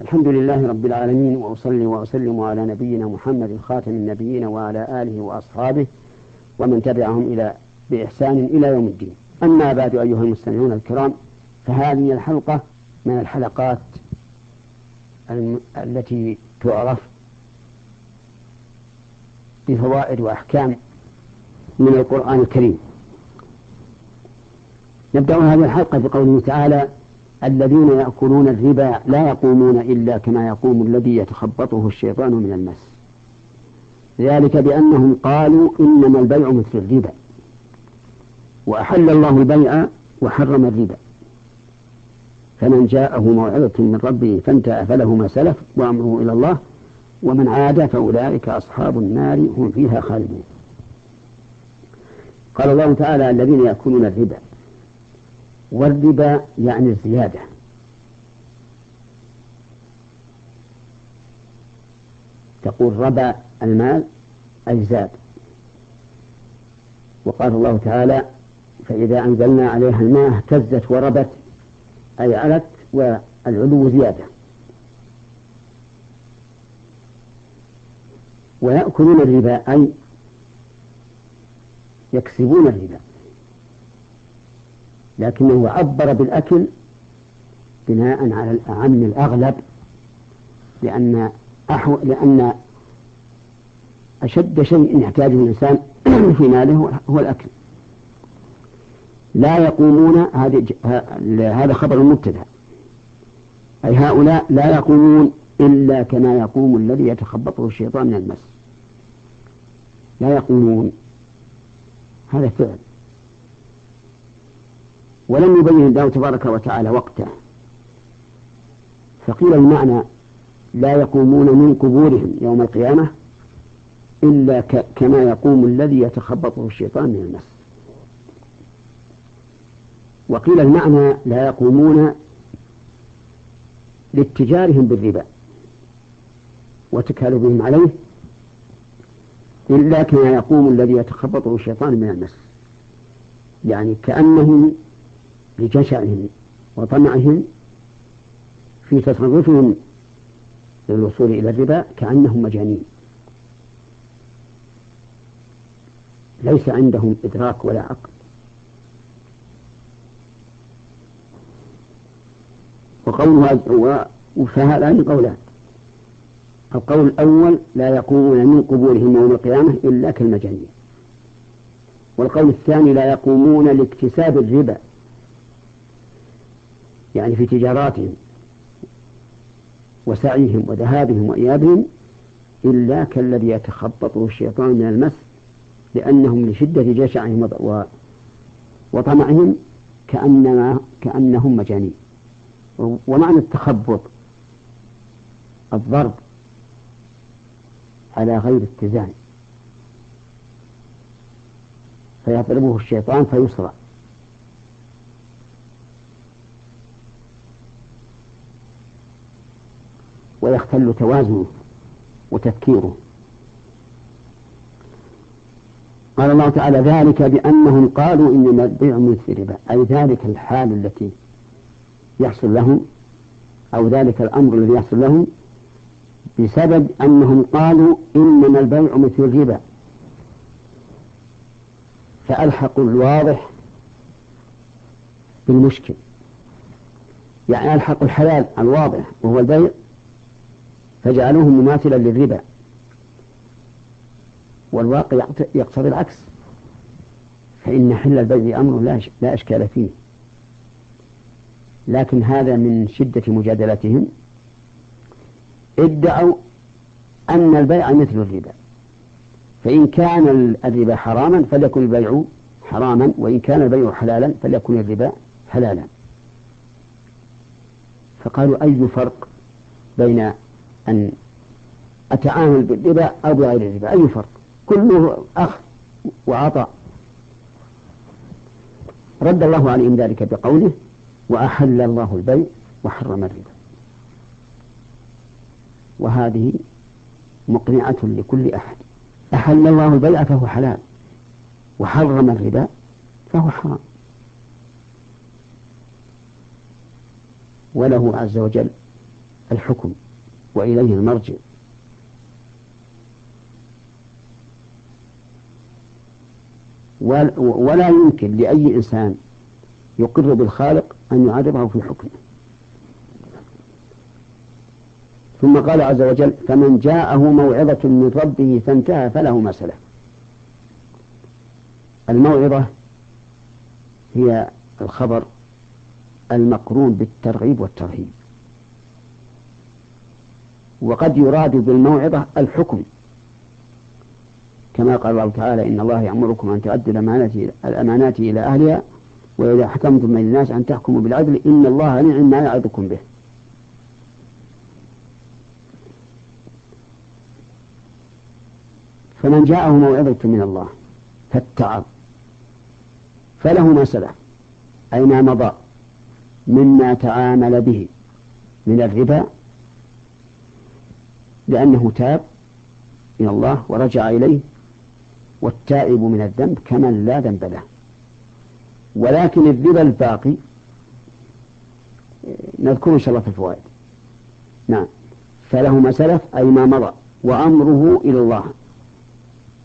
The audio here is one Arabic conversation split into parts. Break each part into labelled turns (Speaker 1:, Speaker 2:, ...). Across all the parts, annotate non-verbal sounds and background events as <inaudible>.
Speaker 1: الحمد لله رب العالمين وأصلي وأسلم على نبينا محمد خاتم النبيين وعلى آله وأصحابه ومن تبعهم إلى بإحسان إلى يوم الدين. أما بعد أيها المستمعون الكرام فهذه الحلقة من الحلقات التي تعرف بفوائد وأحكام من القرآن الكريم. نبدأ هذه الحلقة بقوله تعالى الذين يأكلون الربا لا يقومون إلا كما يقوم الذي يتخبطه الشيطان من المس. ذلك بأنهم قالوا إنما البيع مثل الربا. وأحل الله البيع وحرم الربا. فمن جاءه موعظة من ربه فانتهى فله ما سلف وأمره إلى الله. ومن عاد فأولئك أصحاب النار هم فيها خالدون. قال الله تعالى الذين يأكلون الربا. والربا يعني الزيادة تقول ربا المال أي زاد. وقال الله تعالى فإذا أنزلنا عليها الماء اهتزت وربت أي علت والعلو زيادة. ويأكلون الربا أي يكسبون الربا. لكنه عبر بالأكل بناء على الأعم الأغلب لأن أحو لأن أشد شيء يحتاجه الإنسان <clears throat> في ماله هو الأكل. لا يقومون هذا خبر مبتدأ. أي هؤلاء لا يقومون إلا كما يقوم الذي يتخبطه الشيطان من المس. لا يقومون. هذا فعل. ولم يبين الله تبارك وتعالى وقته. فقيل المعنى لا يقومون من قبورهم يوم القيامة إلا كما يقوم الذي يتخبطه الشيطان من المس وقيل المعنى لا يقومون لاتجارهم بالربا وتكالبهم عليه إلا كما يقوم الذي يتخبطه الشيطان من المس يعني كأنهم لجشعهم وطمعهم في تصرفهم للوصول إلى الربا كأنهم مجانين. ليس عندهم إدراك ولا عقل. وقوله فهذان قولان القول الأول لا يقومون من قبورهم يوم القيامة إلا كالمجانين. والقول الثاني لا يقومون لاكتساب الربا يعني في تجاراتهم وسعيهم وذهابهم وإيابهم إلا كالذي يتخبطه الشيطان من المس لأنهم لشدة جشعهم وطمعهم كأنما كأنهم مجانين. ومعنى التخبط الضرب على غير اتزان. فيضربه الشيطان فيسرع ويختل توازنه وتفكيره. قال الله تعالى ذلك بأنهم قالوا إنما البيع مثل الربا. أي ذلك الحال التي يحصل لهم أو ذلك الأمر الذي يحصل لهم بسبب أنهم قالوا إنما البيع مثل الربا. فألحقوا الواضح بالمشكل. يعني ألحقوا الحلال الواضح وهو البيع فجعلوه مماثلا للربا. والواقع يقتضي العكس. فإن حل البيع أمر لا إشكال فيه. لكن هذا من شدة مجادلتهم. ادعوا أن البيع مثل الربا. فإن كان الربا حراما فليكن البيع حراما وإن كان البيع حلالا فليكن الربا حلالا. فقالوا أي فرق بين أن أتعامل بالربا أو بغير الربا. أي فرق؟ كله أخذ وعطاء رد الله عليهم ذلك بقوله وأحل الله البيع وحرم الربا. وهذه مقنعة لكل أحد. أحل الله البيع فهو حلال وحرم الربا فهو حرام. وله عز وجل الحكم. وإليه المرجع. ولا يمكن لأي إنسان يقر بالخالق أن يعرضه في حكمه ثم قال عز وجل فمن جاءه موعظة من ربه فانتهى فله ما سلف. الموعظة هي الخبر المقرون بالترغيب والترهيب. وقد يراد بالموعظة الحكم. كما قال الله تعالى إن الله يأمركم أن تؤدوا الأمانات إلى أهلها وإذا حكمتم بين الناس أن تحكموا بالعدل إن الله نعم ما يعظكم به. فمن جاءه موعظة من الله فاتعظ. فله ما سلف أي ما مضى مما تعامل به من الربا لأنه تاب من الله ورجع إليه والتائب من الذنب كمن لا ذنب له. ولكن الربا الباقي نذكره إن شاء الله في الفوائد. نعم. فله ما سلف أي ما مضى وأمره إلى الله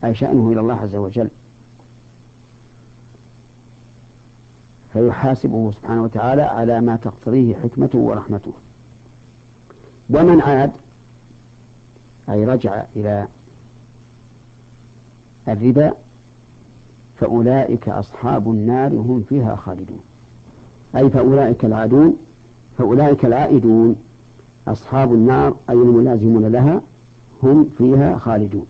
Speaker 1: أي شأنه إلى الله عز وجل. فيحاسبه سبحانه وتعالى على ما تقتضيه حكمته ورحمته. ومن عاد أي رجع إلى الربا فأولئك أصحاب النار هم فيها خالدون. أي فأولئك العادون فأولئك العائدون. أصحاب النار أي الملازمون لها هم فيها خالدون.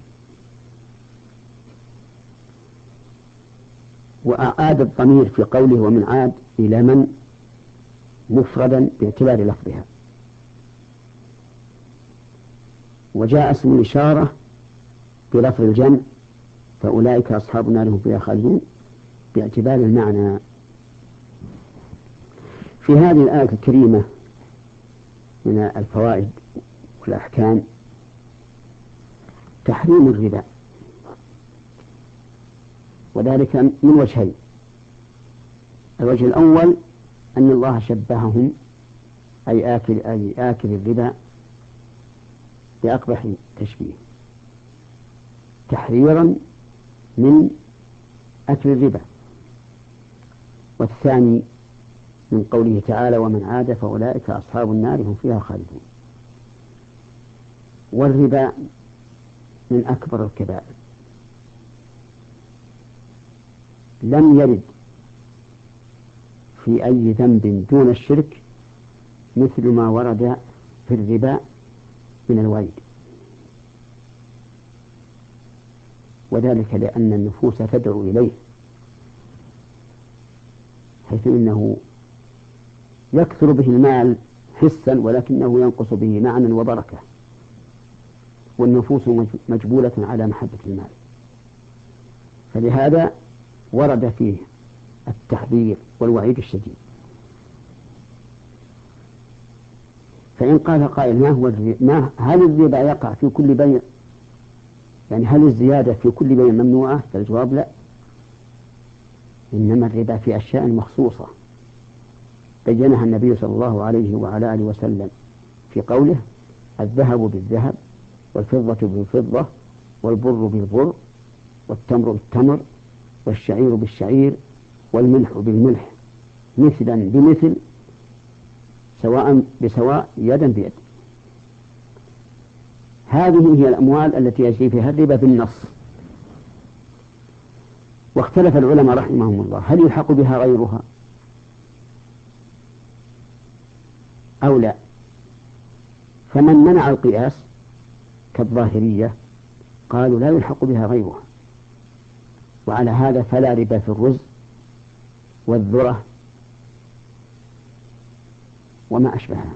Speaker 1: وأعاد الضمير في قوله ومن عاد إلى من؟ مفردا باعتبار لفظها. وجاء اسم الإشارة بلفظ الجمع فأولئك أصحاب النار هم فيها خالدون باعتبار المعنى. في هذه الآية الكريمة من الفوائد والأحكام تحريم الربا وذلك من وجهين. الوجه الأول أن الله شبههم أي آكل أي آكل الربا بأقبح تشبيه. تحريرا من أكل الربا. والثاني من قوله تعالى ومن عاد فأولئك أصحاب النار هم فيها خالدون. والربا من أكبر الكبائر. لم يرد في أي ذنب دون الشرك مثل ما ورد في الربا من الوعيد وذلك لأن النفوس تدعو إليه حيث إنه يكثر به المال حسا ولكنه ينقص به معنى وبركة. والنفوس مجبولة على محبة المال. فلهذا ورد فيه التحذير والوعيد الشديد. فإن قال قائل ما هو ما هل الربا يقع في كل بيع؟ يعني هل الزيادة في كل بيع ممنوعة؟ فالجواب لا. إنما الربا في أشياء مخصوصة. بينها النبي صلى الله عليه وعلى آله وسلم في قوله الذهب بالذهب والفضة بالفضة والبر بالبر والتمر بالتمر والشعير بالشعير والملح بالملح. مثلا بمثل سواء بسواء يدا بيد. هذه هي الأموال التي يجري فيها الربا بالنص. واختلف العلماء رحمهم الله. هل يلحق بها غيرها؟ أو لا؟ فمن منع القياس كالظاهرية قالوا لا يلحق بها غيرها. وعلى هذا فلا ربا في الرز والذرة وما أشبهها.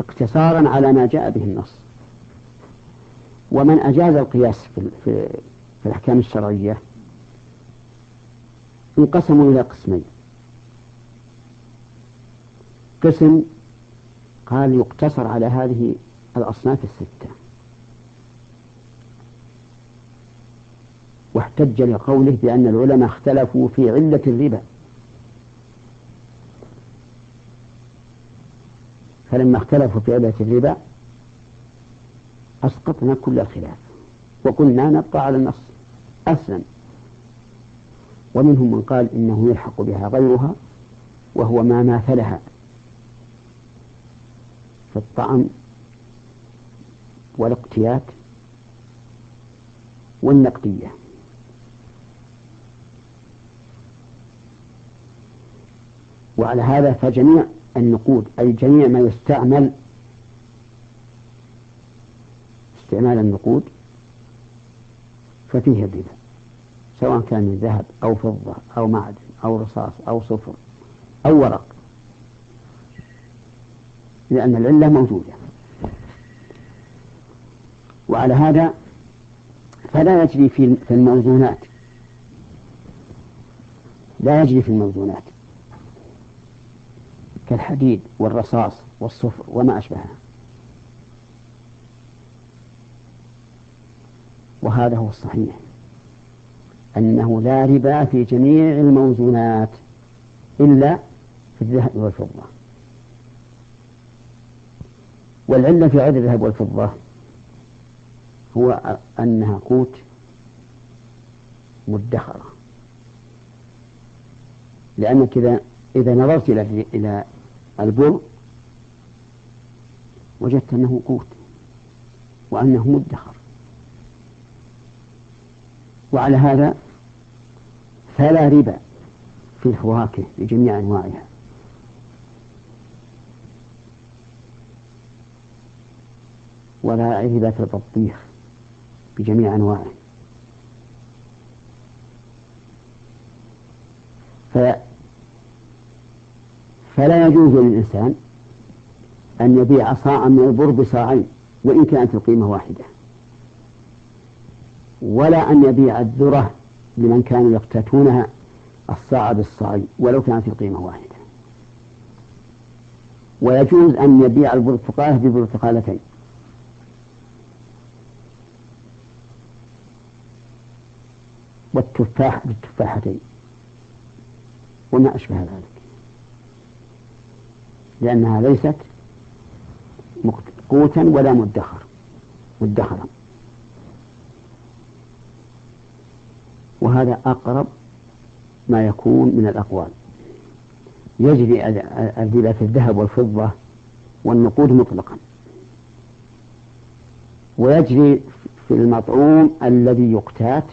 Speaker 1: اقتصارا على ما جاء به النص. ومن أجاز القياس في, في, في الأحكام الشرعية انقسموا إلى قسمين. قسم قال يقتصر على هذه الأصناف الستة. واحتج لقوله بأن العلماء اختلفوا في علة الربا. فلما اختلفوا في علة الربا أسقطنا كل الخلاف وقلنا نبقى على النص أسلم ومنهم من قال إنه يلحق بها غيرها وهو ما ماثلها. في الطعم والاقتيات والنقدية. وعلى هذا فجميع النقود أي جميع ما يستعمل استعمال النقود ففيه الربا سواء كان من ذهب أو فضة أو معدن أو رصاص أو صفر أو ورق لأن العلة موجودة. وعلى هذا فلا يجري في الموزونات لا يجري في الموزونات. كالحديد والرصاص والصفر وما أشبهها. وهذا هو الصحيح. أنه لا ربا في جميع الموزونات إلا في الذهب والفضة. والعلة في عدد الذهب والفضة هو أنها قوت مدخرة. لأنك إذا إذا نظرت إلى إلى البر وجدت أنه قوت وأنه مدخر. وعلى هذا فلا ربا في الفواكه بجميع أنواعها. ولا ربا في البطيخ بجميع أنواعه. فلا يجوز للإنسان أن يبيع صاعا من البر بصاعين وإن كانت القيمة واحدة. ولا أن يبيع الذرة لمن كانوا يقتاتونها الصاع بالصاعين ولو كانت القيمة واحدة. ويجوز أن يبيع البرتقالة ببرتقالتين والتفاح بالتفاحتين. وما أشبه ذلك. لأنها ليست قوتا ولا مدخر. مدخرا. وهذا أقرب ما يكون من الأقوال. يجري الربا في الذهب والفضة والنقود مطلقا. ويجري في المطعوم الذي يقتات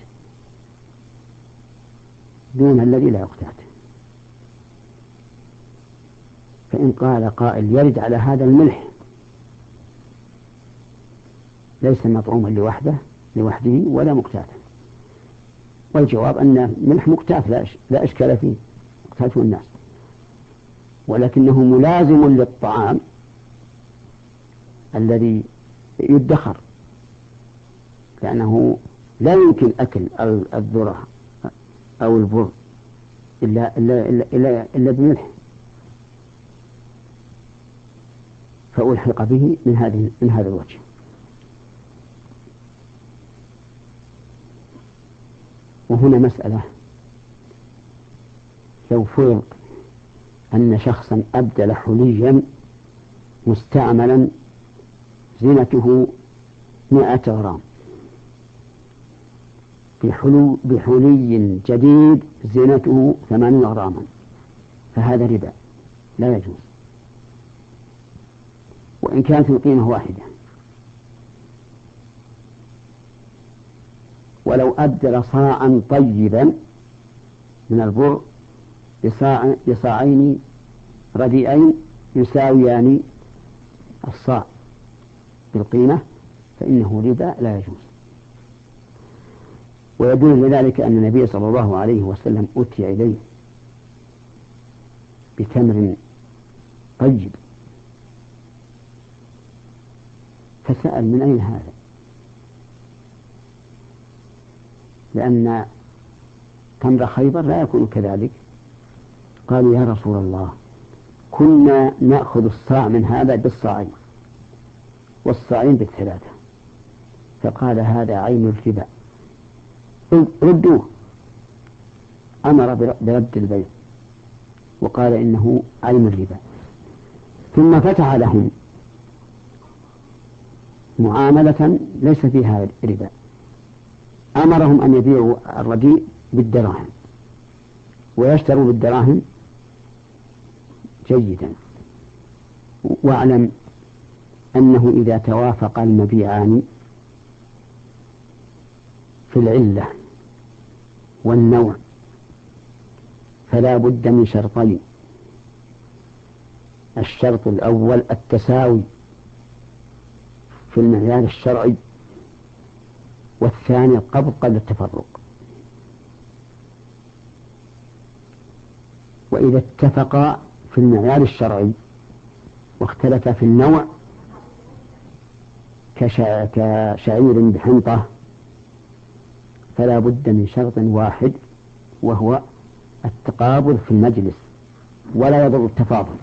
Speaker 1: دون الذي لا يقتات. فإن قال قائل يرد على هذا الملح. ليس مطعوما لوحده لوحده ولا مقتاتا. والجواب أن ملح مقتات لا, لا إشكال فيه. مقتاته الناس. ولكنه ملازم للطعام الذي يدخر. لأنه لا يمكن أكل الذرة أو البر إلا إلا إلا إلا, إلا بملح. فألحق به من هذه من هذا الوجه. وهنا مسألة. لو فرض أن شخصا أبدل حليا مستعملا زينته مائة غرام. بحلو بحلي جديد زينته ثمانين غراما. فهذا ربا. لا يجوز. وإن كانت القيمة واحدة. ولو أبدل صاعا طيبا من البر بصاع بصاعين رديئين يساويان الصاع بالقيمة فإنه ربا لا يجوز. ويدل لذلك أن النبي صلى الله عليه وسلم أتي إليه بتمر طيب. فسأل من أين هذا؟ لأن تمر خيبر لا يكون كذلك. قالوا يا رسول الله كنا نأخذ الصاع من هذا بالصاعين والصاعين بالثلاثة. فقال هذا عين الربا. ردوه. أمر برد البيع وقال إنه عين الربا. ثم فتح لهم. معاملة ليس فيها ربا. أمرهم أن يبيعوا الرديء بالدراهم ويشتروا بالدراهم جيدا. واعلم أنه إذا توافق المبيعان في العلة والنوع فلا بد من شرطين. الشرط الأول التساوي في المعيار الشرعي والثاني القبض قبل التفرق. وإذا اتفقا في المعيار الشرعي واختلفا في النوع كشعير بحنطة فلا بد من شرط واحد وهو التقابل في المجلس ولا يضر التفاضل.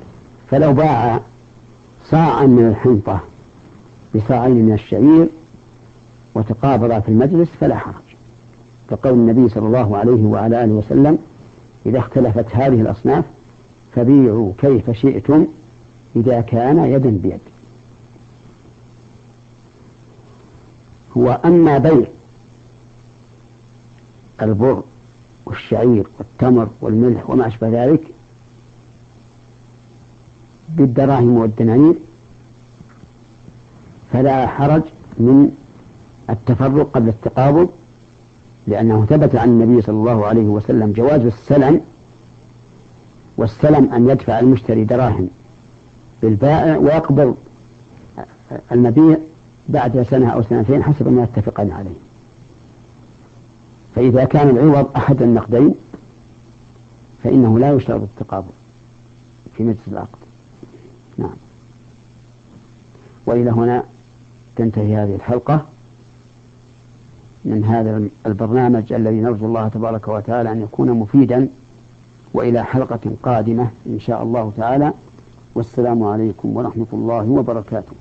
Speaker 1: فلو باع صاعا من الحنطة بصاعين من الشعير وتقابلا في المجلس فلا حرج. فقول النبي صلى الله عليه وعلى آله وسلم إذا اختلفت هذه الأصناف فبيعوا كيف شئتم إذا كان يدا بيد. هو أما بيع البر والشعير والتمر والملح وما أشبه ذلك بالدراهم والدنانير فلا حرج من التفرق قبل التقابض لأنه ثبت عن النبي صلى الله عليه وسلم جواز السلم والسلم أن يدفع المشتري دراهم بالبائع ويقبض المبيع بعد سنة أو سنتين حسب ما يتفقان عليه. فإذا كان العوض أحد النقدين فإنه لا يشترط التقابل في مجلس العقد. نعم. وإلى هنا تنتهي هذه الحلقة من هذا البرنامج الذي نرجو الله تبارك وتعالى أن يكون مفيدا وإلى حلقة قادمة إن شاء الله تعالى. والسلام عليكم ورحمة الله وبركاته.